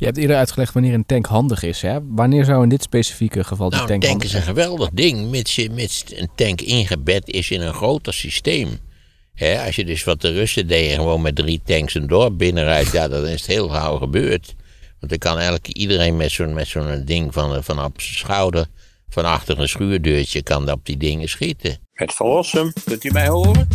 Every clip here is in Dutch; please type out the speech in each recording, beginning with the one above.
Je hebt eerder uitgelegd wanneer een tank handig is. Hè? Wanneer zou in dit specifieke geval de Nou, tank een tank is een geweldig ding, mits, mits een tank ingebed is in een groter systeem. Hè, als je dus wat de Russen deden, gewoon met drie tanks een dorp binnenrijdt, ja, dan is het heel gauw gebeurd. Want dan kan eigenlijk iedereen met zo'n met zo'n ding van, van op zijn schouder, van achter een schuurdeurtje, kan op die dingen schieten. Het verlossen, kunt u mij horen?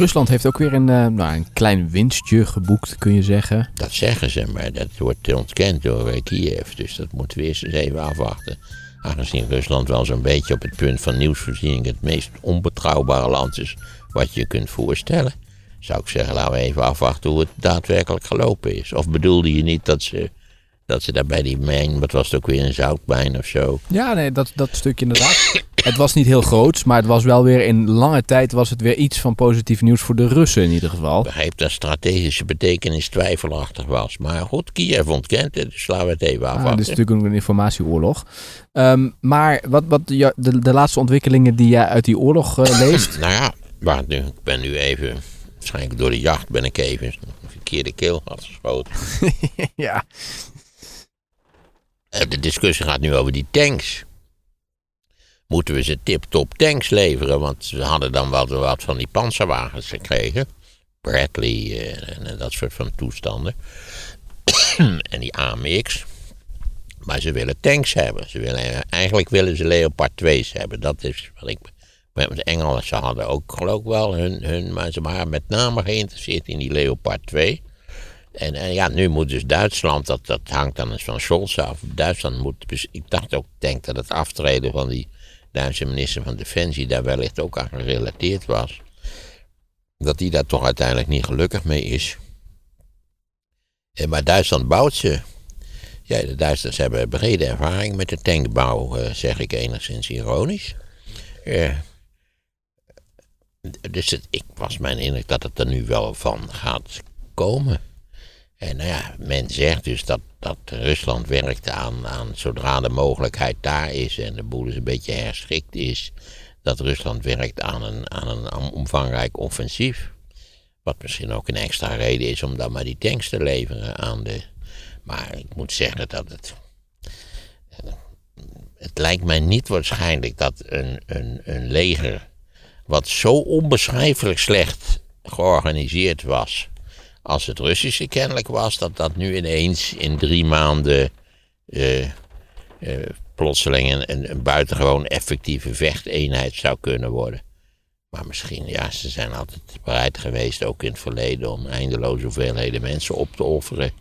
Rusland heeft ook weer een, eh, nou, een klein winstje geboekt, kun je zeggen. Dat zeggen ze, maar dat wordt ontkend door Kiev. Dus dat moeten we eerst eens even afwachten. Aangezien Rusland wel zo'n beetje op het punt van nieuwsvoorziening het meest onbetrouwbare land is wat je kunt voorstellen, zou ik zeggen, laten we even afwachten hoe het daadwerkelijk gelopen is. Of bedoelde je niet dat ze, dat ze daar bij die mijn, wat was het ook weer, een zoutmijn of zo? Ja, nee, dat, dat stukje inderdaad. het was niet heel groot, maar het was wel weer in lange tijd was het weer iets van positief nieuws voor de Russen in ieder geval. Ik begreep dat strategische betekenis twijfelachtig was. Maar goed, Kiev ontkent het, dus laten we het even Ah, afwachten. dit is natuurlijk een informatieoorlog. Ehm, maar wat, wat ja, de, de laatste ontwikkelingen die jij uit die oorlog eh, leest. Nou ja, wacht nu, ik ben nu even, waarschijnlijk door de jacht ben ik even een verkeerde keel had geschoten. ja. Eh, De discussie gaat nu over die tanks. Moeten we ze tip-top tanks leveren? Want we hadden dan wel wat van die panzerwagens gekregen. Bradley eh, en, dat soort van toestanden. en die AMX. Maar ze willen tanks hebben. Ze willen, eigenlijk willen ze Leopard 2's hebben. Dat is wat ik. De Engelsen hadden ook geloof ik wel hun, hun. Maar ze waren met name geïnteresseerd in die Leopard 2. En, en ja, nu moet dus Duitsland, dat, dat hangt dan eens van Scholz af. Duitsland moet, dus ik dacht ook, denk dat het aftreden van die Duitse minister van Defensie daar wellicht ook aan gerelateerd was. Dat die daar toch uiteindelijk niet gelukkig mee is. En, maar Duitsland bouwt ze. Ja, de Duitsers hebben brede ervaring met de tankbouw, eh, zeg ik enigszins ironisch. Eh, dus het, ik was mijn indruk dat het er nu wel van gaat komen. En nou ja, men zegt dus dat, dat Rusland werkt aan, aan, zodra de mogelijkheid daar is en de boel eens een beetje herschikt is, dat Rusland werkt aan een, aan een omvangrijk offensief. Wat misschien ook een extra reden is om dan maar die tanks te leveren aan de. Maar ik moet zeggen dat het. Het lijkt mij niet waarschijnlijk dat een, een, een leger. wat zo onbeschrijfelijk slecht georganiseerd was als het Russische kennelijk was, dat dat nu ineens in drie maanden eh, eh, plotseling een, een, buitengewoon effectieve vechteenheid zou kunnen worden. Maar misschien, ja, ze zijn altijd bereid geweest, ook in het verleden, om eindeloze hoeveelheden mensen op te offeren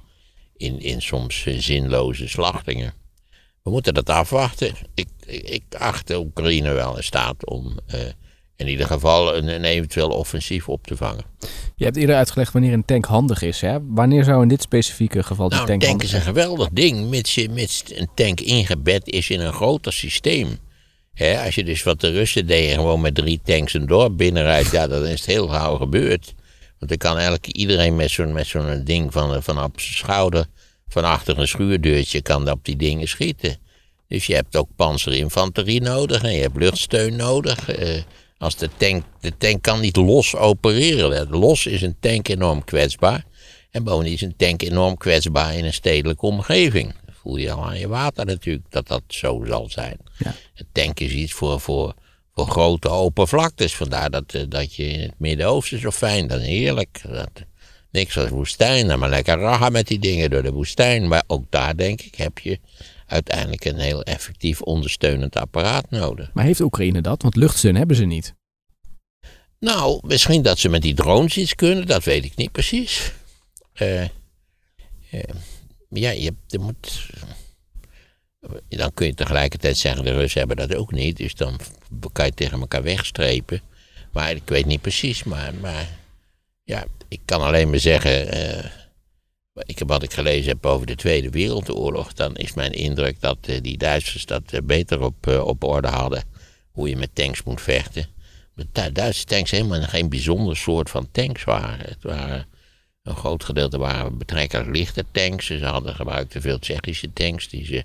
in, in soms zinloze slachtingen. We moeten dat afwachten. Ik, ik, ik acht de Oekraïne wel in staat om eh, in ieder geval een, een eventueel offensief op te vangen. Je hebt eerder uitgelegd wanneer een tank handig is. Hè? Wanneer zou in dit specifieke geval de Nou, tank een tank is een geweldig ding, mits, mits een tank ingebed is in een groter systeem. Hè, als je dus wat de Russen deden, gewoon met drie tanks een dorp binnenrijdt, ja, dan is het heel gauw gebeurd. Want dan kan eigenlijk iedereen met zo'n met zo'n ding van, van op zijn schouder, van achter een schuurdeurtje, kan op die dingen schieten. Dus je hebt ook panzerinfanterie nodig en je hebt luchtsteun nodig. Eh, als de tank, de tank kan niet los opereren. Los is een tank enorm kwetsbaar. En bovendien is een tank enorm kwetsbaar in een stedelijke omgeving. Dat voel je al aan je water natuurlijk dat dat zo zal zijn. Ja. Een tank is iets voor, voor, voor grote open vlaktes. Vandaar dat, eh, dat je in het Midden-Oosten zo fijn, is heerlijk. Dat, niks als woestijn, dan maar lekker raga met die dingen door de woestijn. Maar ook daar denk ik heb je uiteindelijk een heel effectief ondersteunend apparaat nodig. Maar heeft Oekraïne dat? Want luchtsteun hebben ze niet. Nou, misschien dat ze met die drones iets kunnen, dat weet ik niet precies. Eh, eh, ja, je, moet. Dan kun je tegelijkertijd zeggen, de Russen hebben dat ook niet, dus dan kan je tegen elkaar wegstrepen. Maar ik weet niet precies, maar, maar ja, ik kan alleen maar zeggen, eh, ik, wat ik gelezen heb over de Tweede Wereldoorlog, dan is mijn indruk dat eh, die Duitsers dat eh, beter op, eh, op orde hadden, hoe je met tanks moet vechten. De Du- Duitse tanks helemaal geen bijzonder soort van tanks waren. Het waren een groot gedeelte waren betrekkelijk lichte tanks. Ze hadden gebruikte veel Tsjechische tanks die ze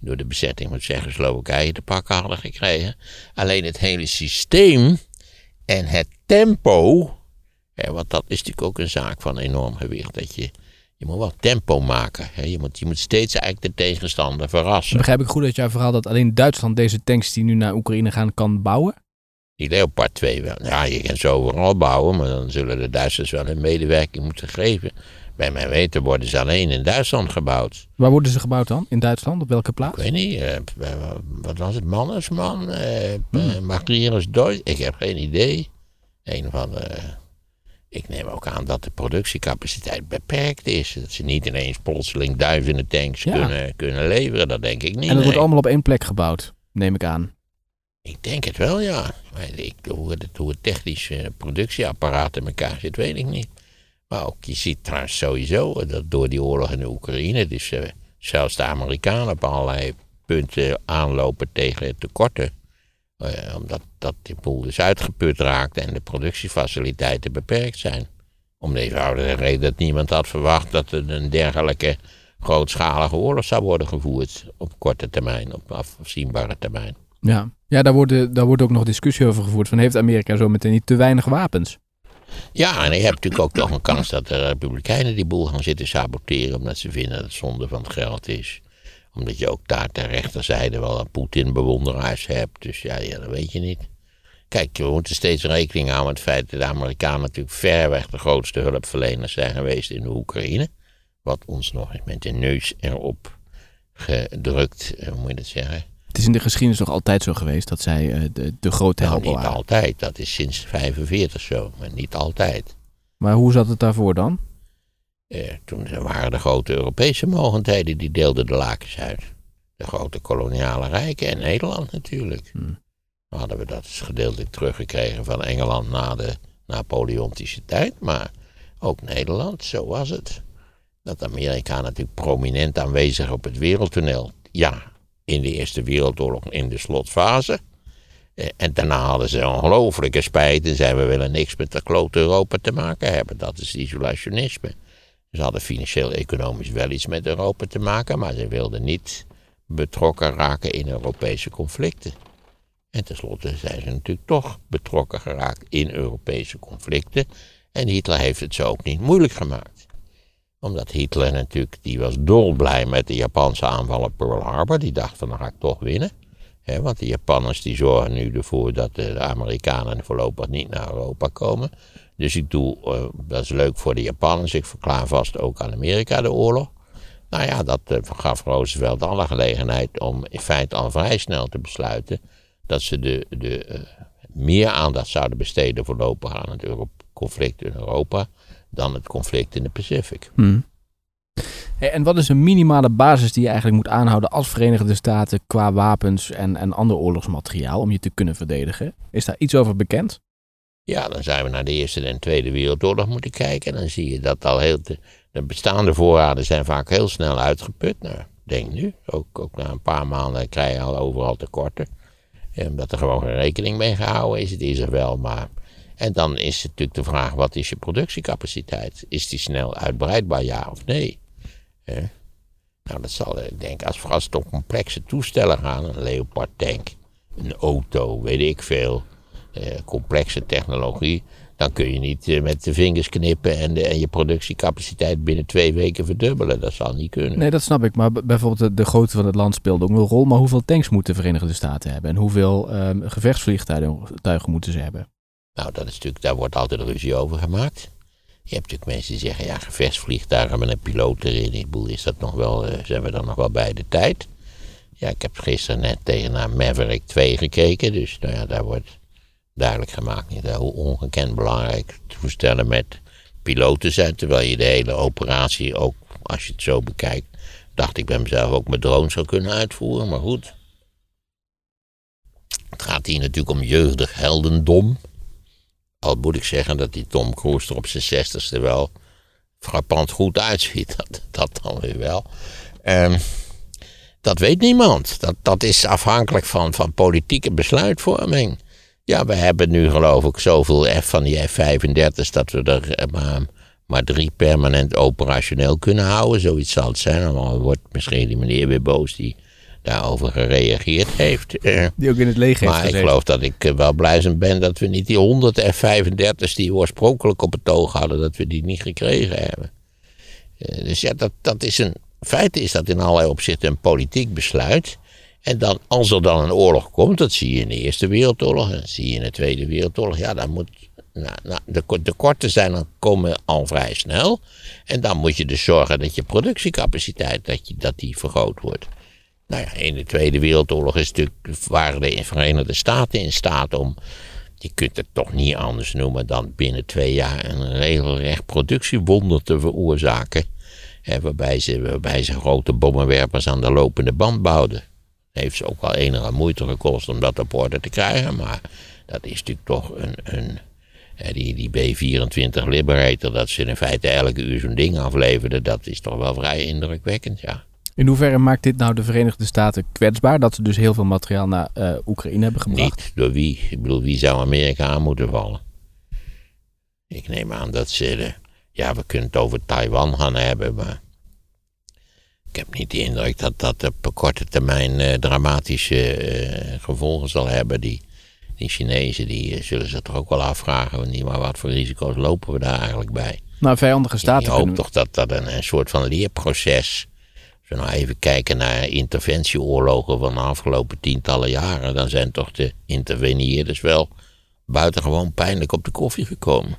door de bezetting van Tsjechoslowakije te pakken hadden gekregen. Alleen het hele systeem en het tempo want dat is natuurlijk ook een zaak van enorm gewicht. Dat je, je moet wel tempo maken. Hè. Je, moet, je moet steeds eigenlijk de tegenstander verrassen. Begrijp ik goed uit jouw verhaal dat alleen Duitsland deze tanks die nu naar Oekraïne gaan kan bouwen? Die Leopard 2 wel. Ja, je kan ze overal bouwen, maar dan zullen de Duitsers wel een medewerking moeten geven. Bij mijn weten worden ze alleen in Duitsland gebouwd. Waar worden ze gebouwd dan? In Duitsland? Op welke plaats? Ik weet niet, eh, wat was het? Mannesman? Eh, hmm. Deutsch? Ik heb geen idee. Een van de, ik neem ook aan dat de productiecapaciteit beperkt is. Dat ze niet ineens plotseling duizenden tanks kunnen, kunnen leveren. Dat denk ik niet. En het wordt allemaal op één plek gebouwd, neem ik aan. Ik denk het wel, ja. Ik, hoe, het, hoe het technische productieapparaat in elkaar zit, weet ik niet. Maar ook, je ziet trouwens sowieso dat door die oorlog in de Oekraïne, dus uh, zelfs de Amerikanen op allerlei punten aanlopen tegen tekorten. Uh, omdat dat die boel dus uitgeput raakt en de productiefaciliteiten beperkt zijn. Om de eenvoudige reden dat niemand had verwacht dat er een dergelijke grootschalige oorlog zou worden gevoerd op korte termijn, op afzienbare termijn. Ja, ja daar, wordt, daar wordt ook nog discussie over gevoerd. Van heeft Amerika zo meteen niet te weinig wapens? Ja, en je hebt natuurlijk ook nog een kans dat de Republikeinen die boel gaan zitten saboteren. Omdat ze vinden dat het zonde van het geld is. Omdat je ook daar ter rechterzijde wel een Poetin-bewonderaars hebt. Dus ja, ja, dat weet je niet. Kijk, we moeten steeds rekening houden met het feit dat de Amerikanen natuurlijk ver weg de grootste hulpverleners zijn geweest in de Oekraïne. Wat ons nog eens met de neus erop gedrukt, eh, hoe moet je dat zeggen? Het is in de geschiedenis nog altijd zo geweest dat zij uh, de, de grote nou, helper niet altijd. Dat is sinds 45 zo, maar niet altijd. Maar hoe zat het daarvoor dan? Eh, toen waren de grote Europese mogendheden die deelden de lakens uit. De grote koloniale rijken en Nederland natuurlijk. Hmm. Hadden we dat gedeeltelijk teruggekregen van Engeland na de Napoleontische tijd. Maar ook Nederland, zo was het. Dat Amerika natuurlijk prominent aanwezig op het wereldtoneel. Ja, in de Eerste Wereldoorlog in de slotfase. Eh, en daarna hadden ze ongelooflijke spijt en zeiden we willen niks met de klote Europa te maken hebben. Dat is isolationisme. Ze hadden financieel-economisch wel iets met Europa te maken, maar ze wilden niet betrokken raken in Europese conflicten. En tenslotte zijn ze natuurlijk toch betrokken geraakt in Europese conflicten. En Hitler heeft het zo ook niet moeilijk gemaakt omdat Hitler natuurlijk, die was dolblij met de Japanse aanval op Pearl Harbor. Die dacht van, dan ga ik toch winnen. want de Japanners die zorgen nu ervoor dat de Amerikanen voorlopig niet naar Europa komen. Dus ik doe, uh, dat is leuk voor de Japanners, ik verklaar vast ook aan Amerika de oorlog. Nou ja, dat uh, gaf Roosevelt alle gelegenheid om in feite al vrij snel te besluiten dat ze de, de, uh, meer aandacht zouden besteden voorlopig aan het conflict in Europa dan het conflict in de Pacific. Hmm. en wat is een minimale basis die je eigenlijk moet aanhouden als Verenigde Staten qua wapens en, en ander oorlogsmateriaal om je te kunnen verdedigen? Is daar iets over bekend? Ja, dan zijn we naar de Eerste en Tweede Wereldoorlog moeten kijken. En dan zie je dat al heel de, de bestaande voorraden zijn vaak heel snel uitgeput. Nou, denk nu, ook, ook na een paar maanden krijg je al overal tekorten. Omdat er gewoon geen rekening mee gehouden is. Het is er wel, maar en dan is natuurlijk de vraag, wat is je productiecapaciteit? Is die snel uitbreidbaar, ja of nee? Nou, dat zal, ik denk, als, als het om complexe toestellen gaan, een Leopard tank, een auto, weet ik veel, eh, complexe technologie, dan kun je niet eh, met de vingers knippen en, de, en je productiecapaciteit binnen twee weken verdubbelen. Dat zal niet kunnen. Nee, dat snap ik. Maar bijvoorbeeld de, de grootte van het land speelt ook een rol. Maar hoeveel tanks moeten de Verenigde Staten hebben? En hoeveel um, gevechtsvliegtuigen moeten ze hebben? Nou, dat is natuurlijk, daar wordt altijd ruzie over gemaakt. Je hebt natuurlijk mensen die zeggen, ja, gevechtsvliegtuigen met een piloot erin. Ik bedoel, is dat nog wel, uh, zijn we dan nog wel bij de tijd? Ja, ik heb gisteren net tegen naar Maverick 2 gekeken. Dus nou ja, daar wordt duidelijk gemaakt niet, hoe ongekend belangrijk toestellen met piloten zijn. Terwijl je de hele operatie ook, als je het zo bekijkt, dacht ik bij mezelf ook met drones zou kunnen uitvoeren. Maar goed. Het gaat hier natuurlijk om jeugdig heldendom. Al moet ik zeggen dat die Tom Cruise er op zijn zestigste wel frappant goed uitziet. Dat, dat dan weer wel. Um, dat weet niemand. Dat, dat is afhankelijk van, van politieke besluitvorming. Ja, we hebben nu geloof ik zoveel F van die F-35's dat we er eh, maar, maar drie permanent operationeel kunnen houden. Zoiets zal het zijn. Dan wordt misschien die meneer weer boos die daarover gereageerd heeft. Die ook in het leger heeft maar ik geloof dat ik eh, wel blij ben dat we niet die 100 F-35's die we oorspronkelijk op het oog hadden, dat we die niet gekregen hebben. Eh, dus ja, dat, dat is een. Feit is dat in allerlei opzichten een politiek besluit. En dan, als er dan een oorlog komt, dat zie je in de Eerste Wereldoorlog en dat zie je in de Tweede Wereldoorlog, ja, dan moet. Nou, nou, de, ko- de korten zijn dan komen al vrij snel. En dan moet je dus zorgen dat je productiecapaciteit dat je, dat die vergroot wordt. Nou ja, in de Tweede Wereldoorlog is natuurlijk, waren de Verenigde Staten in staat om, je kunt het toch niet anders noemen dan binnen twee jaar een regelrecht productiewonder te veroorzaken. Waarbij, ze, waarbij ze grote bommenwerpers aan de lopende band bouwden. Heeft ze ook wel enige moeite gekost om dat op orde te krijgen, maar dat is natuurlijk toch een. een die, die B-24 Liberator, dat ze in feite elke uur zo'n ding afleverden, dat is toch wel vrij indrukwekkend, ja. In hoeverre maakt dit nou de Verenigde Staten kwetsbaar? Dat ze dus heel veel materiaal naar eh, Oekraïne hebben gebracht? Niet door wie. Ik bedoel, wie zou Amerika aan moeten vallen? Ik neem aan dat ze. de- ja, we kunnen het over Taiwan gaan hebben, maar. Ik heb niet de indruk dat dat op korte termijn eh, dramatische eh, gevolgen zal hebben. Die, die Chinezen die, eh, zullen zich toch ook wel afvragen. Niet maar wat voor risico's lopen we daar eigenlijk bij? Nou, vijandige staten hoopt kunnen... toch dat dat een, een soort van leerproces. Als we nou even kijken naar interventieoorlogen van de afgelopen tientallen jaren, dan zijn toch de interveneerders wel buitengewoon pijnlijk op de koffie gekomen.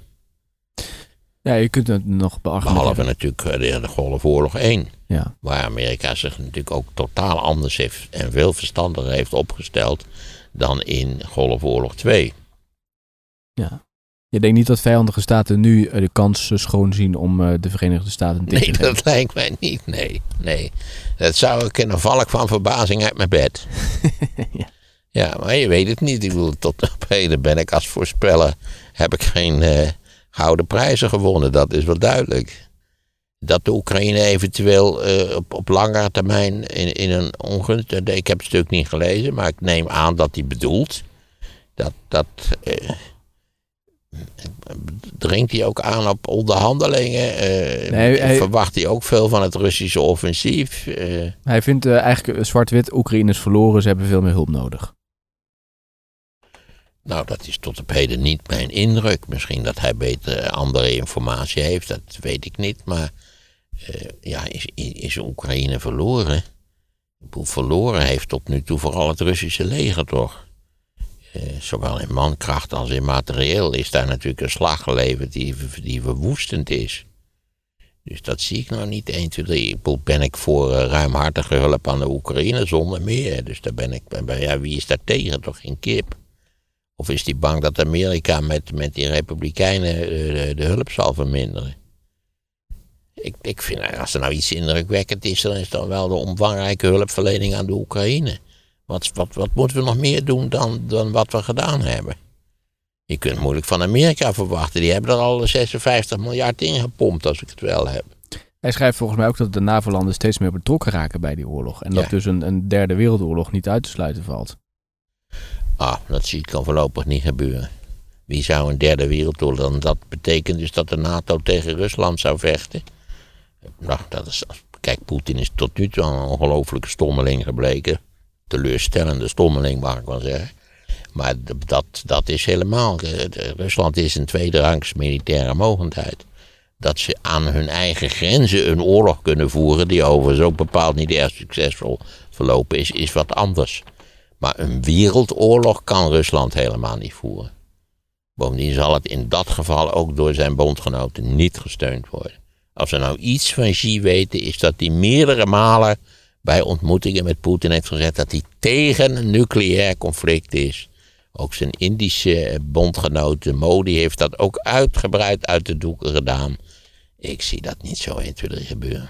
Ja, je kunt het nog Behalve beargumenteren. natuurlijk eh, de, de Golfoorlog 1, Ja. waar Amerika zich natuurlijk ook totaal anders heeft en veel verstandiger heeft opgesteld dan in Golfoorlog 2. ja. Je denkt niet dat vijandige staten nu eh, de kans schoon zien om eh, de Verenigde Staten te Nee, dat lijkt mij niet. Nee, nee. Dat zou ik kunnen val ik van verbazing uit mijn bed. Ja. ja, maar je weet het niet. Ik bedoel, tot op heden ben ik als voorspeller... heb ik geen gouden prijzen gewonnen. Dat is wel duidelijk. Dat de Oekraïne eventueel eh, op, op langere termijn in, in een ongunst... eh, Ik heb het stuk niet gelezen, maar ik neem aan dat hij bedoelt... dat... dat eh, dringt hij ook aan op onderhandelingen? Nee, hij- Verwacht hij ook veel van het Russische offensief? Hij vindt eigenlijk zwart-wit, Oekraïne is verloren, ze hebben veel meer hulp nodig. Nou, dat is tot op heden niet mijn indruk. Misschien dat hij beter andere informatie heeft, dat weet ik niet. Maar eh, ja, is, is Oekraïne verloren? Verloren heeft tot nu toe vooral het Russische leger, toch? Eh, zowel in mankracht als in materieel is daar natuurlijk een slag geleverd die, die verwoestend is. Dus dat zie ik nou niet 1, 2, 3. Ik bedoel, ben ik voor eh, ruimhartige hulp aan de Oekraïne zonder meer. Dus daar ben ik, ben- ja, wie is daar tegen? Toch geen kip? Of is die bang dat Amerika met, met die Republikeinen eh, de, de hulp zal verminderen? Ik, ik vind, eh, als er nou iets indrukwekkend is, dan is dat wel de omvangrijke hulpverlening aan de Oekraïne. Wat, wat, wat moeten we nog meer doen dan, dan wat we gedaan hebben? Je kunt moeilijk van Amerika verwachten. Die hebben er al 56 miljard in gepompt, als ik het wel heb. Hij schrijft volgens mij ook dat de NAVO-landen steeds meer betrokken raken bij die oorlog. En dat Ja. dus een, een derde wereldoorlog niet uit te sluiten valt. Ah, dat zie ik dan voorlopig niet gebeuren. Wie zou een derde wereldoorlog dan? Dat betekent dus dat de NATO tegen Rusland zou vechten. Nou, dat is, kijk, Poetin is tot nu toe een ongelofelijke stommeling gebleken. Teleurstellende stommeling, mag ik wel zeggen. Maar dat, dat is helemaal. Rusland is een tweederangs militaire mogendheid. Dat ze aan hun eigen grenzen een oorlog kunnen voeren, die overigens ook bepaald niet erg succesvol verlopen is, is wat anders. Maar een wereldoorlog kan Rusland helemaal niet voeren. Bovendien zal het in dat geval ook door zijn bondgenoten niet gesteund worden. Als we nou iets van Xi weten, is dat hij meerdere malen bij ontmoetingen met Poetin heeft gezegd dat hij tegen een nucleair conflict is. Ook zijn Indische bondgenoot Modi heeft dat ook uitgebreid uit de doeken gedaan. Ik zie dat niet zo 1, 2, 3 gebeuren.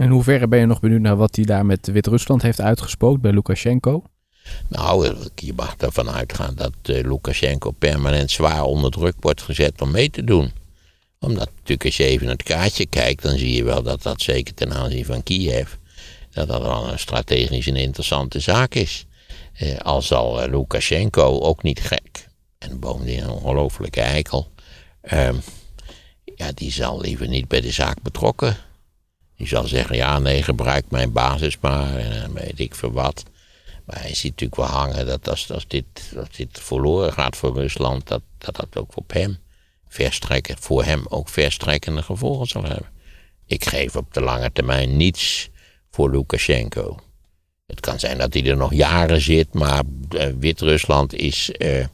In hoeverre ben je nog benieuwd naar wat hij daar met Wit-Rusland heeft uitgespookt bij Lukashenko? Nou, je mag ervan uitgaan dat eh, Lukashenko permanent zwaar onder druk wordt gezet om mee te doen. Omdat natuurlijk als je even naar het kaartje kijkt, dan zie je wel dat dat zeker ten aanzien van Kiev, dat dat wel een strategisch een interessante zaak is. Eh, al zal eh, Lukashenko ook niet gek, en bovendien een ongelofelijke eikel, ehm, ja, die zal liever niet bij de zaak betrokken Die zal zeggen, ja nee, gebruik mijn basis maar en dan weet ik veel wat. Maar hij ziet natuurlijk wel hangen dat als, dit, verloren gaat voor Rusland, dat dat, dat ook op hem verstrekken, voor hem ook verstrekkende gevolgen zal hebben. Ik geef op de lange termijn niets voor Lukashenko. Het kan zijn dat hij er nog jaren zit, maar eh, Wit-Rusland is, eh, eh,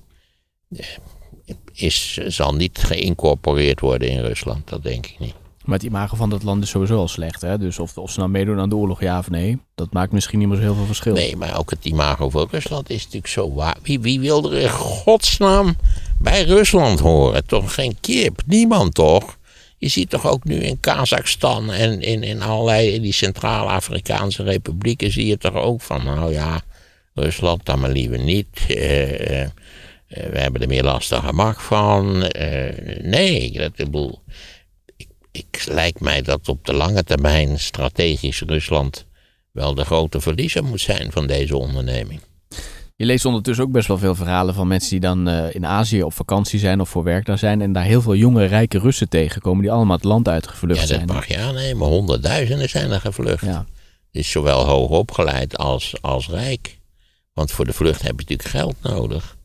is, zal niet geïncorporeerd worden in Rusland. Dat denk ik niet. Maar het imago van dat land is sowieso al slecht. Hè? Dus of, of ze nou meedoen aan de oorlog, ja of nee, dat maakt misschien niet meer zo heel veel verschil. Nee, maar ook het imago van Rusland is natuurlijk zo waar. Wie, wie wil er in godsnaam bij Rusland horen? Toch geen kip? Niemand toch? Je ziet toch ook nu in Kazachstan en in, in allerlei die Centraal-Afrikaanse republieken zie je toch ook van, nou ja, Rusland dan maar liever niet. Eh, eh, we hebben er meer last dan gemak van. Eh, nee, dat, ik bedoel, ik, lijkt mij dat op de lange termijn strategisch Rusland wel de grote verliezer moet zijn van deze onderneming. Je leest ondertussen ook best wel veel verhalen van mensen die dan uh, in Azië op vakantie zijn of voor werk daar zijn. En daar heel veel jonge, rijke Russen tegenkomen die allemaal het land uitgevlucht zijn. Ja, dat mag je aannemen. Honderdduizenden zijn er gevlucht. Ja. Dus zowel hoog opgeleid als, als rijk. Want voor de vlucht heb je natuurlijk geld nodig.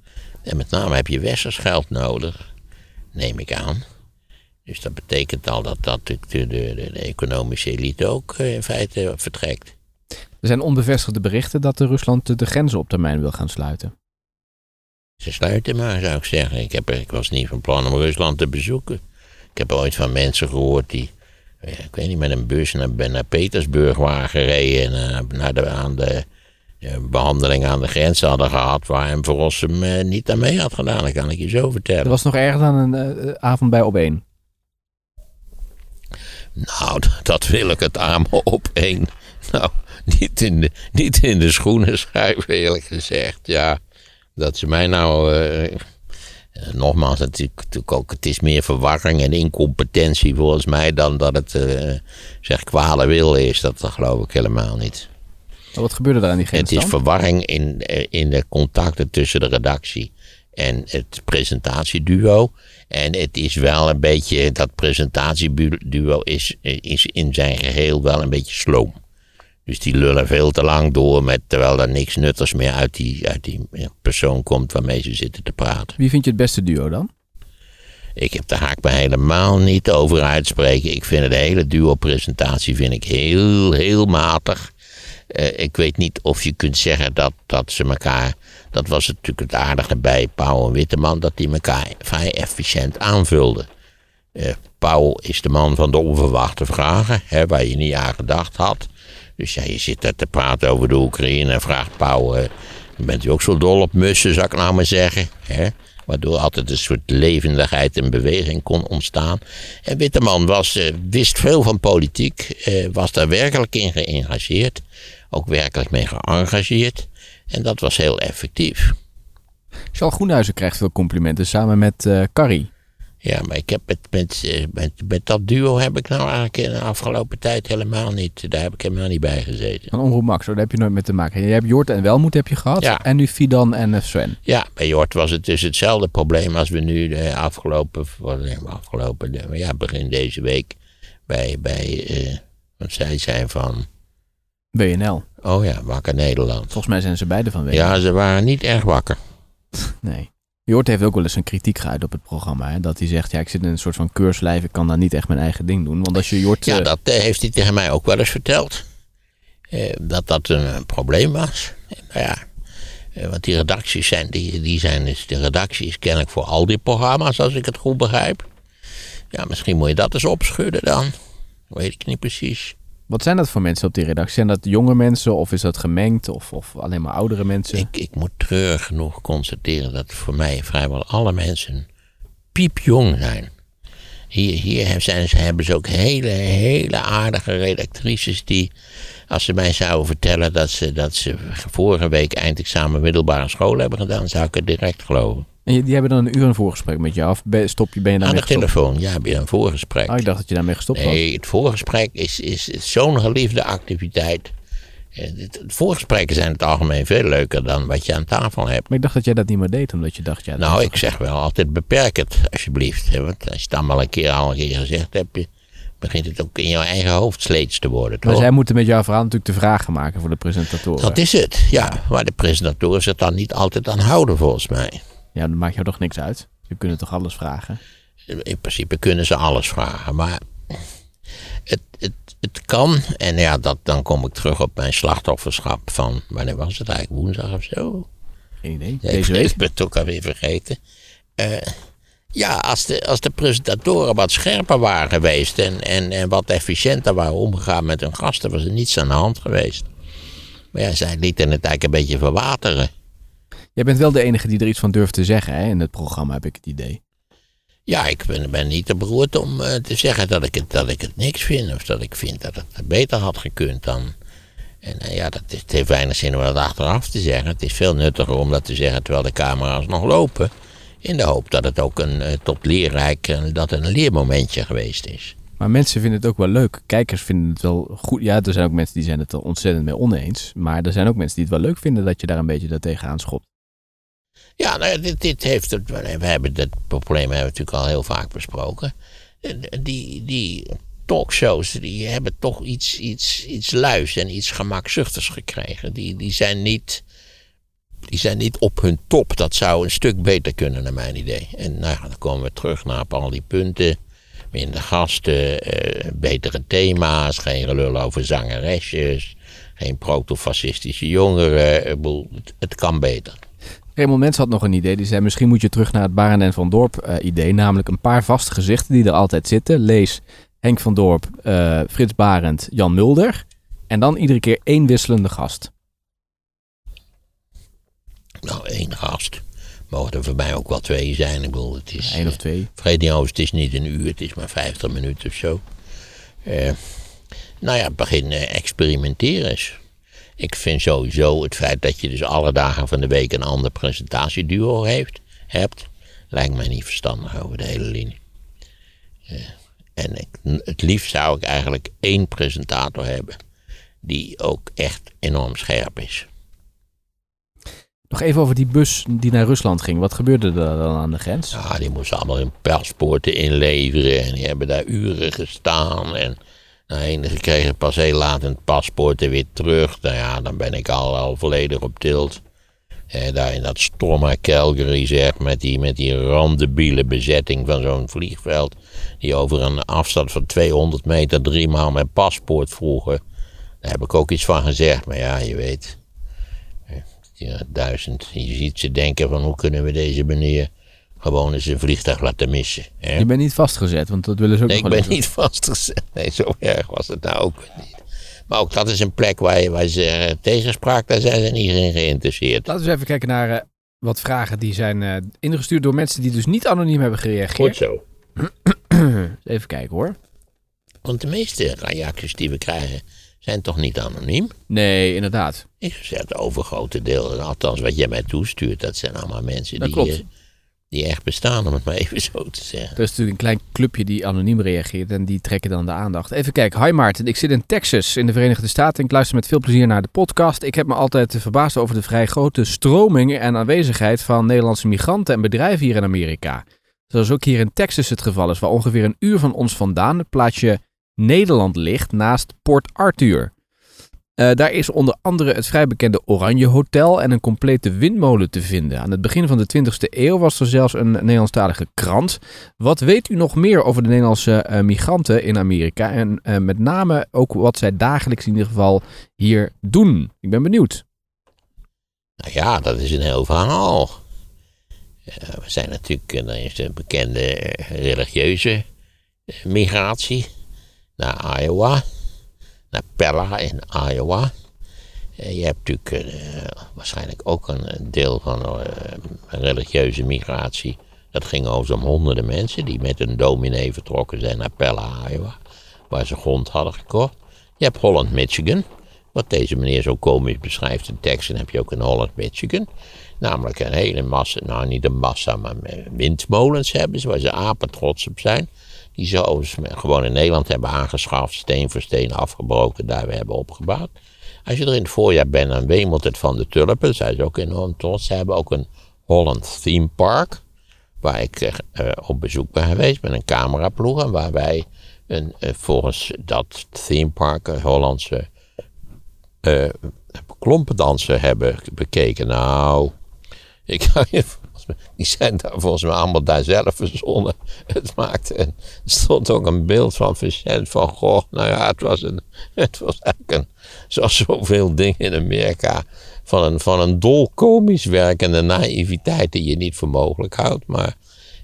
En met name heb je westers geld nodig, neem ik aan. Dus dat betekent al dat, dat de, de, de, de economische elite ook uh, in feite vertrekt. Er zijn onbevestigde berichten dat Rusland de grenzen op termijn wil gaan sluiten. Ze sluiten maar, zou ik zeggen. Ik, heb, ik was niet van plan om Rusland te bezoeken. Ik heb ooit van mensen gehoord die, ik weet niet, met een bus naar, naar Petersburg waren gereden. En naar de, aan de behandeling aan de grens hadden gehad. Waar hem Verrossum uh, niet aan mee had gedaan. Dat kan ik je zo vertellen. Dat was nog erger dan een uh, avond bij op één. Nou, dat wil ik het aan op één. Nou, niet in de, niet in de schoenen schuiven, eerlijk gezegd. Ja, dat ze mij nou. Uh, nogmaals, het, natuurlijk ook, het is meer verwarring en incompetentie volgens mij dan dat het uh, zeg kwale wil is. Dat, dat geloof ik helemaal niet. Maar wat gebeurde daar aan die grens Het is verwarring in, in de contacten tussen de redactie en het presentatieduo. En het is wel een beetje, dat presentatieduo is, is in zijn geheel wel een beetje sloom. Dus die lullen veel te lang door, met, terwijl er niks nuttigs meer uit die, uit die persoon komt waarmee ze zitten te praten. Wie vind je het beste duo dan? Ik heb daar haak me helemaal niet over uitspreken. Ik vind het hele duo-presentatie vind ik heel, heel matig. Uh, ik weet niet of je kunt zeggen dat, dat ze elkaar. Dat was natuurlijk het aardige bij Pauw en Witteman, dat die elkaar vrij efficiënt aanvulden. Uh, Pauw is de man van de onverwachte vragen, hè, waar je niet aan gedacht had. Dus ja, je zit daar te praten over de Oekraïne en vraagt Pauw. Uh, bent u ook zo dol op mussen, zou ik nou maar zeggen? Hè? Waardoor altijd een soort levendigheid en beweging kon ontstaan. En Witteman was, wist veel van politiek, was daar werkelijk in geëngageerd ook werkelijk mee geëngageerd. En dat was heel effectief. Charles Groenhuizen krijgt veel complimenten samen met uh, Carrie. Ja, maar ik heb het met, met, met dat duo heb ik nou eigenlijk in de afgelopen tijd helemaal niet. Daar heb ik helemaal niet bij gezeten. Van Omroep Max, daar heb je nooit mee te maken. Je hebt Jort en Welmoed heb je gehad. Ja. En nu Fidan en Sven. Ja, bij Jort was het dus hetzelfde probleem als we nu de afgelopen, afgelopen ja, begin deze week bij, bij uh, wat zij zijn van. WNL. Oh ja, Wakker Nederland. Volgens mij zijn ze beide van WNL. Ja, ze waren niet erg wakker. nee. Jort heeft ook wel eens een kritiek geuit op het programma. Hè? Dat hij zegt, ja, ik zit in een soort van keurslijf. Ik kan daar niet echt mijn eigen ding doen. Want als je Jort... Ja, dat uh, heeft hij tegen mij ook wel eens verteld. Uh, dat dat een, een, probleem was. Nou ja, uh, want die redacties zijn, die, die zijn dus, de redactie is kennelijk voor al die programma's, als ik het goed begrijp. Ja, misschien moet je dat eens opschudden dan. Weet ik niet precies. Wat zijn dat voor mensen op die redactie? Zijn dat jonge mensen of is dat gemengd of, of alleen maar oudere mensen? Ik, ik moet treurig genoeg constateren dat voor mij vrijwel alle mensen piepjong zijn. Hier, hier zijn ze, hebben ze ook hele, hele aardige redactrices die, als ze mij zouden vertellen dat ze, dat ze vorige week eindexamen middelbare school hebben gedaan, zou ik het direct geloven. En die hebben dan een uur een voorgesprek met jou of stop je, ben je daarmee Aan de gestopt? telefoon, ja, heb je een voorgesprek. Oh, ik dacht dat je daarmee gestopt was. Nee, het voorgesprek is, is, is zo'n geliefde activiteit. Het voorgesprekken zijn in het algemeen veel leuker dan wat je aan tafel hebt. Maar ik dacht dat jij dat niet meer deed, omdat je dacht... Ja, nou, ik zeg wel altijd beperk het, alsjeblieft. Want als je het allemaal een keer al een keer gezegd hebt, begint het ook in jouw eigen hoofd sleets te worden. Maar zij moeten met jouw verhaal natuurlijk de vragen maken voor de presentatoren. Dat is het, ja. Maar de presentatoren zich dan niet altijd aan houden, volgens mij. Ja, dat maakt jou toch niks uit? Je kunt toch alles vragen? In principe kunnen ze alles vragen, maar het, het, het kan. En ja, dat, dan kom ik terug op mijn slachtofferschap van, wanneer was het eigenlijk, woensdag of zo? Geen idee. Deze ik, week? ik ben het ook alweer vergeten. Eh, ja, als de, als de presentatoren wat scherper waren geweest en, en, en wat efficiënter waren omgegaan met hun gasten, was er niets aan de hand geweest. Maar ja, zij lieten het eigenlijk een beetje verwateren. Jij bent wel de enige die er iets van durft te zeggen hè? in het programma, heb ik het idee. Ja, ik ben, ben niet te beroerd om eh, te zeggen dat ik, het, dat ik het niks vind. Of dat ik vind dat het beter had gekund dan. En eh, ja, dat, is- het heeft weinig zin om dat achteraf te zeggen. Het is veel nuttiger om dat te zeggen terwijl de camera's nog lopen. In de hoop dat het ook een, eh, tot leerrijk, eh, dat het een leermomentje geweest is. Maar mensen vinden het ook wel leuk. Kijkers vinden het wel goed. Ja, er zijn ook mensen die zijn het er ontzettend mee oneens. Maar er zijn ook mensen die het wel leuk vinden dat je daar een beetje dat tegenaan schopt. Ja, nou, dit, dit heeft het. We hebben dat probleem hebben we natuurlijk al heel vaak besproken. Eh, Die, die talkshows die hebben toch iets, iets, iets luis en iets gemakzuchtigs gekregen. Die, die, zijn niet, die zijn niet op hun top. Dat zou een stuk beter kunnen, naar mijn idee. En nou, dan komen we terug naar al die punten. Minder gasten, eh, betere thema's, geen gelul over zangeresjes, geen protofascistische jongeren. Bedoel, het, het kan beter. Raymond Mens had nog een idee. Die zei misschien moet je terug naar het Barend en Van Dorp eh, idee. Namelijk een paar vaste gezichten die er altijd zitten. Lees Henk van Dorp, eh, Frits Barend, Jan Mulder. En dan iedere keer één wisselende gast. Nou, één gast. Mogen er voor mij ook wel twee zijn. Ik bedoel, het is. Eén of twee. Vrede in Oost is niet een uur, het is maar 50 minuten of zo. Eh, nou ja, begin eh, experimenteren eens. Ik vind sowieso het feit dat je dus alle dagen van de week een ander presentatieduo heeft, hebt, lijkt mij niet verstandig over de hele linie. Eh, en ik, het liefst zou ik eigenlijk één presentator hebben die ook echt enorm scherp is. Nog even over die bus die naar Rusland ging. Wat gebeurde er dan aan de grens? Ja, die moesten allemaal hun paspoorten inleveren en die hebben daar uren gestaan. En nou, kregen pas heel laat een paspoort er weer terug. Nou ja, dan ben ik al, al volledig op tilt. Eh, daar in dat stomme Calgary zeg, met die, met die randebiele bezetting van zo'n vliegveld. Die over een afstand van 200 meter driemaal mijn paspoort vroegen. Daar heb ik ook iets van gezegd, maar ja, je weet. Ja, duizend. Je ziet ze denken van hoe kunnen we deze meneer gewoon eens een vliegtuig laten missen. Hè? Je bent niet vastgezet, want dat willen ze ook Nee, ik ben niet vastgezet. Nee, zo erg was het nou ook niet. Maar ook dat is een plek waar, je, waar ze eh, tegenspraak, daar zijn ze niet in geïnteresseerd. Laten we eens even kijken naar eh, wat vragen die zijn eh, ingestuurd door mensen die dus niet anoniem hebben gereageerd. zo. Even kijken hoor. Want de meeste reacties die we krijgen zijn toch niet anoniem? Nee, inderdaad. Ik zeggen, het overgrote deel, althans wat jij mij toestuurt, dat zijn allemaal mensen Dat die, klopt. eh, die echt bestaan, om het maar even zo te zeggen. Er is natuurlijk een klein clubje die anoniem reageert en die trekken dan de aandacht. Even kijken. Hi Maarten, ik zit in Texas in de Verenigde Staten en ik luister met veel plezier naar de podcast. Ik heb me altijd verbaasd over de vrij grote stroming en aanwezigheid van Nederlandse migranten en bedrijven hier in Amerika. Zoals ook hier in Texas het geval is, waar ongeveer een uur van ons vandaan het plaatsje Nederland ligt naast Port Arthur. Eh, daar is onder andere het vrij bekende Oranje Hotel en een complete windmolen te vinden. Aan het begin van de 20e eeuw was er zelfs een Nederlandstalige krant. Wat weet u nog meer over de Nederlandse eh, migranten in Amerika? En eh, met name ook wat zij dagelijks in ieder geval hier doen. Ik ben benieuwd. Nou ja, dat is een heel verhaal. We zijn natuurlijk, er is een bekende religieuze migratie naar Iowa, naar Pella in Iowa. Eh, Je hebt natuurlijk eh, waarschijnlijk ook een, deel van een religieuze migratie. Dat ging over zo'n honderden mensen die met een dominee vertrokken zijn naar Pella, Iowa, waar ze grond hadden gekocht. Je hebt Holland, Michigan, wat deze meneer zo komisch beschrijft in tekst, en heb je ook in Holland, Michigan. Namelijk een hele massa, nou niet een massa, maar windmolens hebben ze, waar ze apen trots op zijn. Die ze overigens gewoon in Nederland hebben aangeschaft, steen voor steen afgebroken, daar weer hebben opgebouwd. Als je er in het voorjaar bent, dan wemelt het van de tulpen, daar zijn ook enorm trots. Ze hebben ook een Holland Theme Park, waar ik eh, op bezoek ben geweest met een cameraploeg en waar wij een, eh, volgens dat theme park, een Hollandse eh klompendansen hebben bekeken. Nou, ik kan je die zijn daar volgens mij allemaal daar zelf verzonnen. Het maakte en er stond ook een beeld van Vincent van Gogh. Nou ja, het was, een, het was eigenlijk een, zoals zoveel dingen in Amerika, van een, van een dol komisch werkende naïviteit die je niet voor mogelijk houdt. Maar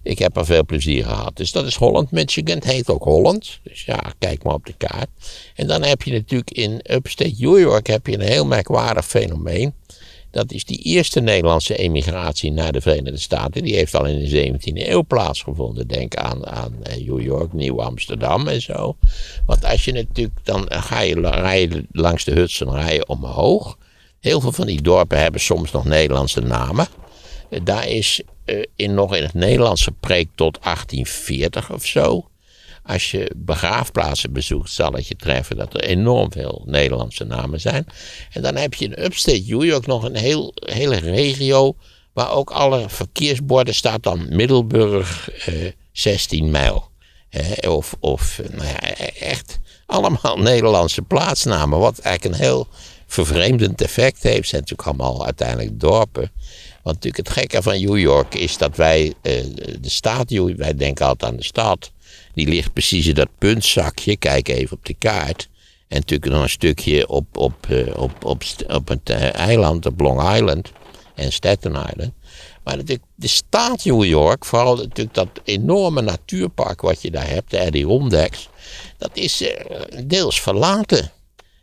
ik heb er veel plezier gehad. Dus dat is Holland, Michigan. Het heet ook Holland. Dus ja, kijk maar op de kaart. En dan heb je natuurlijk in upstate New York heb je een heel merkwaardig fenomeen. Dat is die eerste Nederlandse emigratie naar de Verenigde Staten. Die heeft al in de 17e eeuw plaatsgevonden. Denk aan, aan eh, New York, Nieuw Amsterdam en zo. Want als je natuurlijk, dan ga je, rij je langs de Hudson rijden omhoog. Heel veel van die dorpen hebben soms nog Nederlandse namen. Eh, Daar is eh, in, nog in het Nederlands gepreekt tot 1840 of zo. Als je begraafplaatsen bezoekt, zal het je treffen dat er enorm veel Nederlandse namen zijn. En dan heb je in upstate New York nog een heel, hele regio waar ook alle verkeersborden staat dan Middelburg eh, 16 mijl. Eh, of of nou ja, echt allemaal Nederlandse plaatsnamen. Wat eigenlijk een heel vervreemdend effect heeft. Het zijn natuurlijk allemaal uiteindelijk dorpen. Want natuurlijk het gekke van New York is dat wij eh, de staat, wij denken altijd aan de stad. Die ligt precies in dat puntzakje. Kijk even op de kaart. En natuurlijk nog een stukje op, op, eh, op, op, op het eh, eiland, op Long Island en Staten Island. Maar natuurlijk de staat New York, vooral natuurlijk dat enorme natuurpark wat je daar hebt, de Adirondacks, dat is eh, deels verlaten.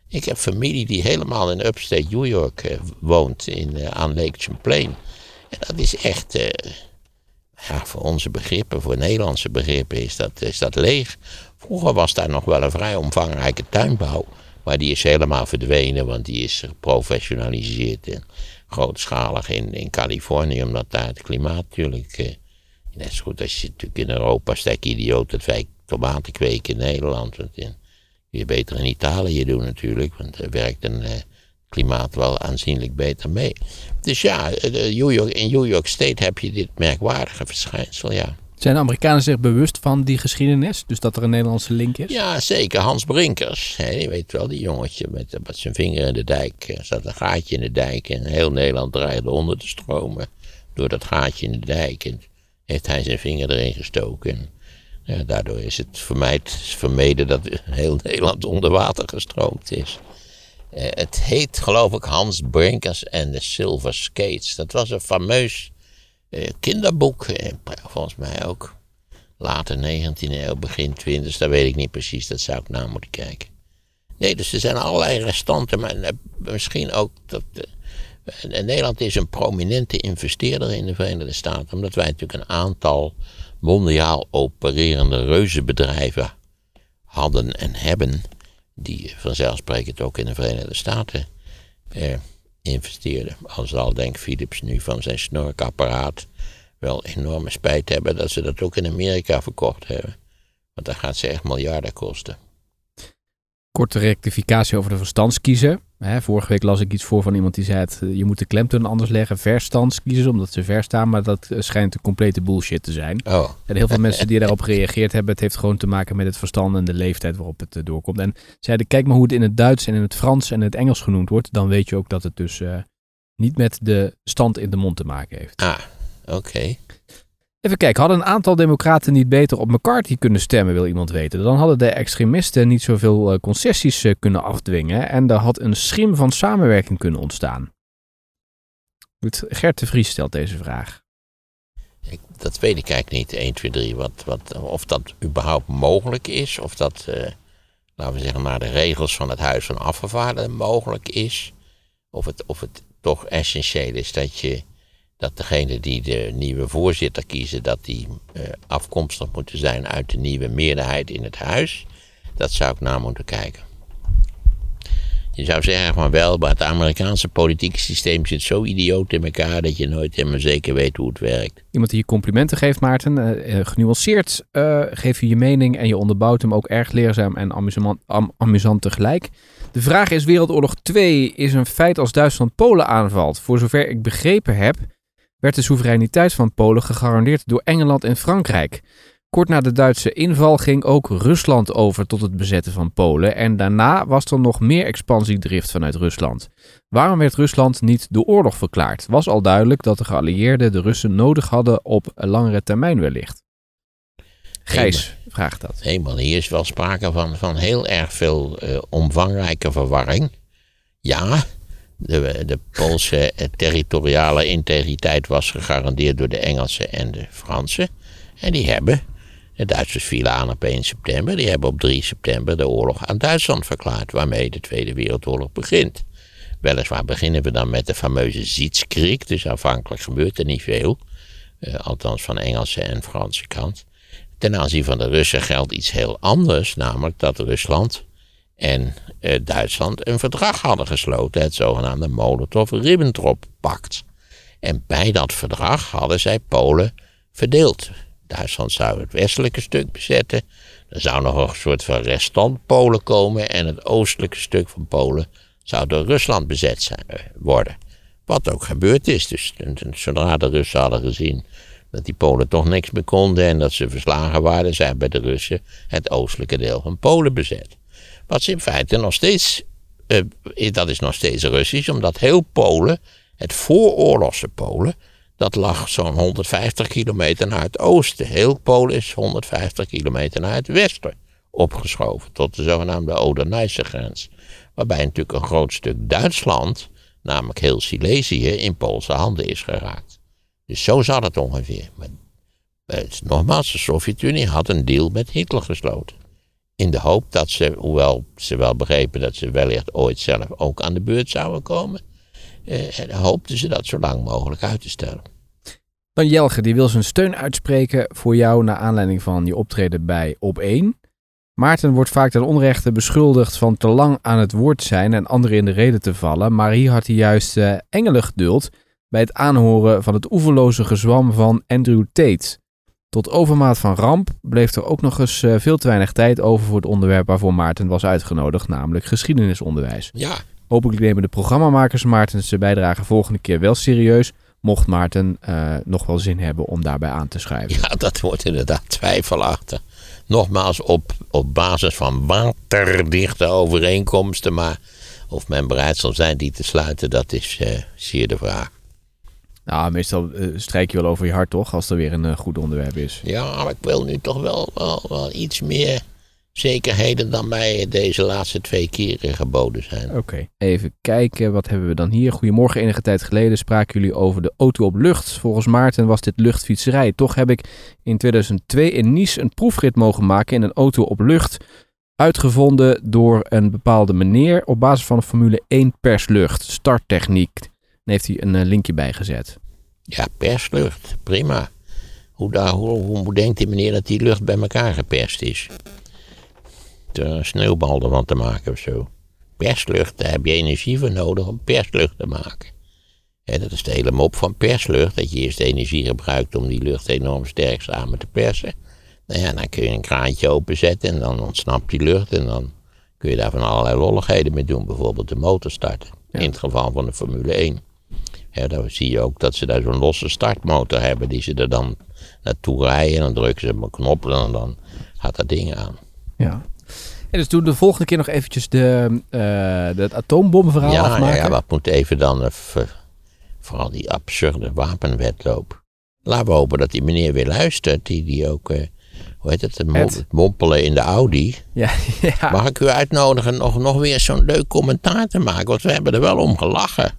Ik heb familie die helemaal in upstate New York woont, in, aan Lake Champlain. En dat is echt, ja, voor onze begrippen, voor Nederlandse begrippen, is dat, is dat leeg. Vroeger was daar nog wel een vrij omvangrijke tuinbouw. Maar die is helemaal verdwenen, want die is geprofessionaliseerd en grootschalig in, in Californië, omdat daar het klimaat natuurlijk. eh, net zo goed als je natuurlijk in Europa stek idioot dat wij tomaten kweken in Nederland. Want in, je beter in Italië doen natuurlijk, want daar werkt een eh, klimaat wel aanzienlijk beter mee. Dus ja, eh, de New York, in New York State heb je dit merkwaardige verschijnsel, ja. Zijn de Amerikanen zich bewust van die geschiedenis? Dus dat er een Nederlandse link is? Ja, zeker. Hans Brinkers, hè, je weet wel, die jongetje met, met zijn vinger in de dijk. Er zat een gaatje in de dijk en heel Nederland dreigde onder te stromen. Door dat gaatje in de dijk. En heeft hij zijn vinger erin gestoken. En, ja, daardoor is het vermijd, vermeden dat heel Nederland onder water gestroomd is. Eh, het heet, geloof ik, Hans Brinkers en de Silver Skates. Dat was een fameus eh, kinderboek. eh, volgens mij ook later 19e eeuw, begin 20e, dat weet ik niet precies, dat zou ik na moeten kijken. Nee, dus er zijn allerlei restanten, maar misschien ook dat. Nederland is een prominente investeerder in de Verenigde Staten, omdat wij natuurlijk een aantal mondiaal opererende reuzenbedrijven hadden en hebben, die vanzelfsprekend ook in de Verenigde Staten eh, investeerden. Al denkt Philips nu van zijn snorkapparaat wel enorme spijt hebben dat ze dat ook in Amerika verkocht hebben. Want dan gaat ze echt miljarden kosten. Korte rectificatie over de verstandskiezer. Hè, vorige week las ik iets voor van iemand die zei: het, eh, je moet de klemtoon anders leggen. Verstandskiezer, omdat ze ver staan. Maar dat eh, schijnt een complete bullshit te zijn. Oh, En heel veel mensen die daarop gereageerd hebben, het heeft gewoon te maken met het verstand en de leeftijd waarop het eh, doorkomt. En zeiden, kijk maar hoe het in het Duits en in het Frans en in het Engels genoemd wordt. Dan weet je ook dat het dus niet met de stand in de mond te maken heeft. ah, oké. Even kijken, hadden een aantal democraten niet beter op McCarthy kunnen stemmen, wil iemand weten. Dan hadden de extremisten niet zoveel eh, concessies eh, kunnen afdwingen en er had een schim van samenwerking kunnen ontstaan. Gert de Vries stelt deze vraag. Ik, dat weet ik eigenlijk niet, 1, 2, 3. Wat, wat, of dat überhaupt mogelijk is. Of dat, eh, laten we zeggen, naar de regels van het Huis van Afgevaardigden mogelijk is. Of het, of het toch essentieel is dat je dat degene die de nieuwe voorzitter kiezen, dat die eh, afkomstig moeten zijn uit de nieuwe meerderheid in het huis. Dat zou ik na moeten kijken. Je zou zeggen maar wel, maar het Amerikaanse politieke systeem zit zo idioot in elkaar dat je nooit helemaal zeker weet hoe het werkt. Iemand die je complimenten geeft, Maarten, eh, eh, genuanceerd eh, geef je je mening en je onderbouwt hem ook erg leerzaam en amusant, am- amusant tegelijk. De vraag is, Wereldoorlog 2 is een feit als Duitsland Polen aanvalt. Voor zover ik begrepen heb, werd de soevereiniteit van Polen gegarandeerd door Engeland en Frankrijk. Kort na de Duitse inval ging ook Rusland over tot het bezetten van Polen en daarna was er nog meer expansiedrift vanuit Rusland. Waarom werd Rusland niet de oorlog verklaard? Was al duidelijk dat de geallieerden de Russen nodig hadden op langere termijn wellicht. Gijs vraagt dat. Eenmaal, hier is wel sprake van, van heel erg veel eh, omvangrijke verwarring. Ja, de, de Poolse territoriale integriteit was gegarandeerd door de Engelsen en de Fransen. En die hebben, de Duitsers vielen aan op 1 september, die hebben op 3 september de oorlog aan Duitsland verklaard, waarmee de Tweede Wereldoorlog begint. Weliswaar beginnen we dan met de fameuze Sietskrieg, dus aanvankelijk gebeurt er niet veel. eh, althans van Engelse en Franse kant. Ten aanzien van de Russen geldt iets heel anders, namelijk dat Rusland en eh, Duitsland een verdrag hadden gesloten, het zogenaamde Molotov-Ribbentrop-pact. En bij dat verdrag hadden zij Polen verdeeld. Duitsland zou het westelijke stuk bezetten, er zou nog een soort van restant Polen komen en het oostelijke stuk van Polen zou door Rusland bezet zijn, eh, worden. Wat ook gebeurd is. Dus zodra de Russen hadden gezien dat die Polen toch niks meer konden en dat ze verslagen waren, zijn bij de Russen het oostelijke deel van Polen bezet. Wat ze in feite nog steeds, eh, dat is nog steeds Russisch, omdat heel Polen, het vooroorlogse Polen, dat lag zo'n 150 kilometer naar het oosten. Heel Polen is 150 kilometer naar het westen opgeschoven, tot de zogenaamde Oder-Neisse grens. Waarbij natuurlijk een groot stuk Duitsland, namelijk heel Silesië, in Poolse handen is geraakt. Dus zo zat het ongeveer. Eh, nogmaals, de Sovjet-Unie had een deal met Hitler gesloten. In de hoop dat ze, hoewel ze wel begrepen dat ze wellicht ooit zelf ook aan de beurt zouden komen, eh, en hoopten ze dat zo lang mogelijk uit te stellen. Dan Jelge, die wil zijn steun uitspreken voor jou naar aanleiding van je optreden bij Op1. Maarten wordt vaak ten onrechte beschuldigd van te lang aan het woord zijn en anderen in de reden te vallen, maar hier had hij juist eh, geduld bij het aanhoren van het oeverloze gezwam van Andrew Tate. Tot overmaat van ramp bleef er ook nog eens eh, veel te weinig tijd over voor het onderwerp waarvoor Maarten was uitgenodigd, namelijk geschiedenisonderwijs. Ja, Hopelijk nemen de programmamakers Maarten's bijdrage volgende keer wel serieus, mocht Maarten eh, nog wel zin hebben om daarbij aan te schrijven. ja, dat wordt inderdaad twijfelachtig. Nogmaals, op, op basis van waterdichte overeenkomsten, maar of men bereid zal zijn die te sluiten, dat is eh, zeer de vraag. Nou, meestal eh, strijk je wel over je hart toch, als er weer een eh, goed onderwerp is. Ja, maar ik wil nu toch wel, wel, wel iets meer zekerheden dan mij deze laatste twee keren geboden zijn. Oké. Even kijken, wat hebben we dan hier? Goedemorgen, enige tijd geleden spraken jullie over de auto op lucht. Volgens Maarten was dit luchtfietserij. Toch heb ik in 2002 in Nice een proefrit mogen maken in een auto op lucht. Uitgevonden door een bepaalde meneer op basis van een Formule 1 perslucht. Starttechniek. Daar heeft hij een eh, linkje bij gezet. Ja, perslucht, prima. Hoe, daar, hoe, hoe denkt die meneer dat die lucht bij elkaar geperst is? Er een sneeuwbal ervan te maken of zo. Perslucht, daar heb je energie voor nodig om perslucht te maken. En dat is de hele mop van perslucht, dat je eerst energie gebruikt om die lucht enorm sterk samen te persen. Nou ja, dan kun je een kraantje openzetten en dan ontsnapt die lucht en dan kun je daar van allerlei lolligheden mee doen. Bijvoorbeeld de motor starten, Ja. in het geval van de Formule 1. Ja, dan zie je ook dat ze daar zo'n losse startmotor hebben die ze er dan naartoe rijden. En dan drukken ze op een knop en dan gaat dat ding aan. Ja. En dus doen we de volgende keer nog eventjes de, eh de het atoombomverhaal ja, ja, afmaken. ja, wat moet even dan, eh, vooral die absurde wapenwetloop. Laten we hopen dat die meneer weer luistert, die, die ook, eh, hoe heet het, het mompelen in de Audi. Ja, ja. Mag ik u uitnodigen nog, nog weer zo'n leuk commentaar te maken, want we hebben er wel om gelachen.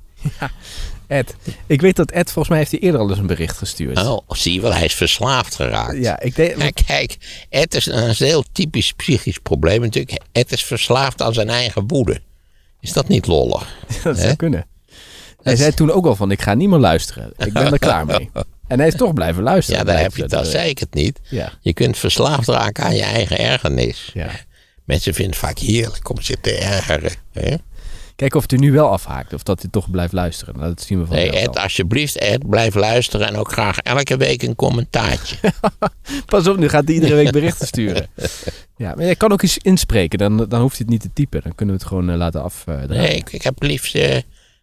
Ed. Ik weet dat Ed, volgens mij heeft hij eerder al eens een bericht gestuurd. Oh, zie je wel, hij is verslaafd geraakt. Ja, ik denk... Ja, kijk, Ed is een heel typisch psychisch probleem natuurlijk. Ed is verslaafd aan zijn eigen woede. Is dat niet lollig? Dat zou kunnen. Hij zei toen ook al van, ik ga niet meer luisteren. Ik ben er klaar mee. En hij is toch blijven luisteren. Ja, daar heb je dat, eh, zei ik het niet. Ja, Je kunt verslaafd raken aan je eigen ergernis. ja. Mensen vinden het vaak heerlijk om zich te ergeren. Hè? Kijk of het er nu wel afhaakt. Of dat hij toch blijft luisteren. Nou, Dat zien we van Nee, Ed, alsjeblieft, Ed, blijf luisteren en ook graag elke week een commentaartje. Pas op, nu gaat hij iedere week berichten sturen. Ja, maar je kan ook eens inspreken. Dan, dan hoeft hij het niet te typen. Dan kunnen we het gewoon eh, laten afdraaien. Nee, ik, ik heb liefst eh,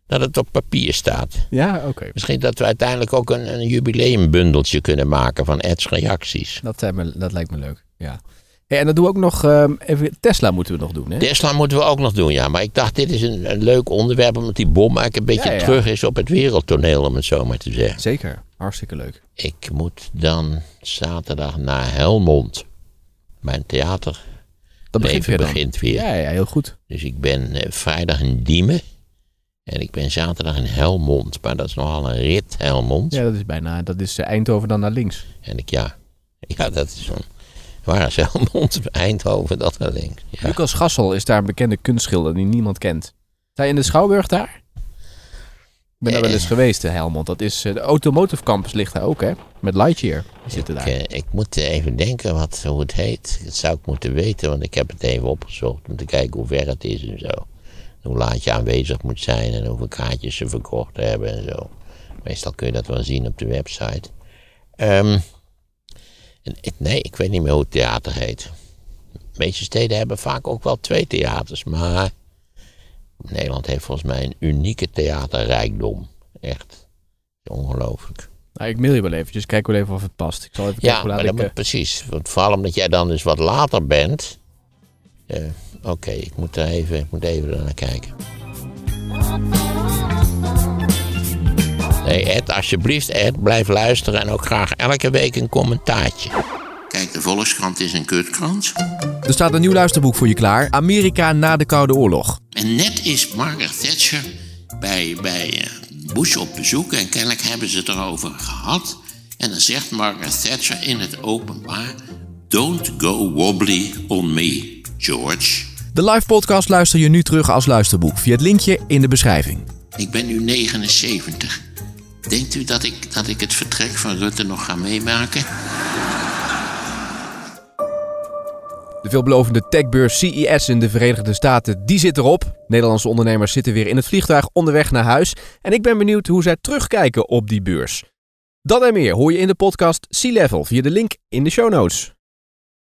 dat het op papier staat. Ja, oké. Misschien dat we uiteindelijk ook een, een jubileumbundeltje kunnen maken van Ed's reacties. Dat, me- dat lijkt me leuk. Ja. Hey, en dan doen we ook nog ehm, even Tesla moeten we nog doen, hè? Tesla moeten we ook nog doen, ja. Maar ik dacht, dit is een, een leuk onderwerp, omdat die bom eigenlijk een beetje Ja, ja. terug is op het wereldtoneel, om het zo maar te zeggen. Zeker. Hartstikke leuk. Ik moet dan zaterdag naar Helmond. Mijn theater Dat begint weer begint weer. Ja, ja, heel goed. Dus ik ben eh, vrijdag in Diemen. En ik ben zaterdag in Helmond. Maar dat is nogal een rit, Helmond. Ja, dat is bijna, dat is eh, Eindhoven dan naar links. En ik, ja, ja, dat is zo'n... Waar Helmond? Eindhoven, dat naar links. Ja. Lucas Gassel is daar een bekende kunstschilder die niemand kent. Je in de Schouwburg daar? Ik ben daar wel eens Eh. geweest, hè, Helmond. Dat is, eh, de Automotive Campus ligt daar ook, hè? Met Lightyear. Zitten Ik, daar. eh, ik moet even denken wat, hoe het heet. Dat zou ik moeten weten, want ik heb het even opgezocht om te kijken hoe ver het is en zo. Hoe laat je aanwezig moet zijn en hoeveel kaartjes ze verkocht hebben en zo. Meestal kun je dat wel zien op de website. Ehm, en, ik- nee, ik weet niet meer hoe het theater heet. De meeste steden hebben vaak ook wel twee theaters, maar Nederland heeft volgens mij een unieke theaterrijkdom. Echt ongelooflijk. Nou, ik mail je wel eventjes. Kijk wel even of het past. Ik zal even Ja, kijken hoe maar laat dat ik... moet eh, precies. Want vooral omdat jij dan dus wat later bent. Eh, Oké, ik moet er even, ik moet even naar kijken. Ed, alsjeblieft, Ed, blijf luisteren en ook graag elke week een commentaartje. Kijk, de Volkskrant is een kutkrant. Er staat een nieuw luisterboek voor je klaar. Amerika na de Koude Oorlog. En net is Margaret Thatcher bij, bij eh, Bush op bezoek en kennelijk hebben ze het erover gehad. En dan zegt Margaret Thatcher in het openbaar: Don't go wobbly on me, George. De live podcast luister je nu terug als luisterboek via het linkje in de beschrijving. Ik ben nu 79. Denkt u dat ik, dat ik het vertrek van Rutte nog ga meemaken? De veelbelovende techbeurs CES in de Verenigde Staten, die zit erop. Nederlandse ondernemers zitten weer in het vliegtuig onderweg naar huis. En ik ben benieuwd hoe zij terugkijken op die beurs. Dat en meer hoor je in de podcast Sea Level via de link in de show notes.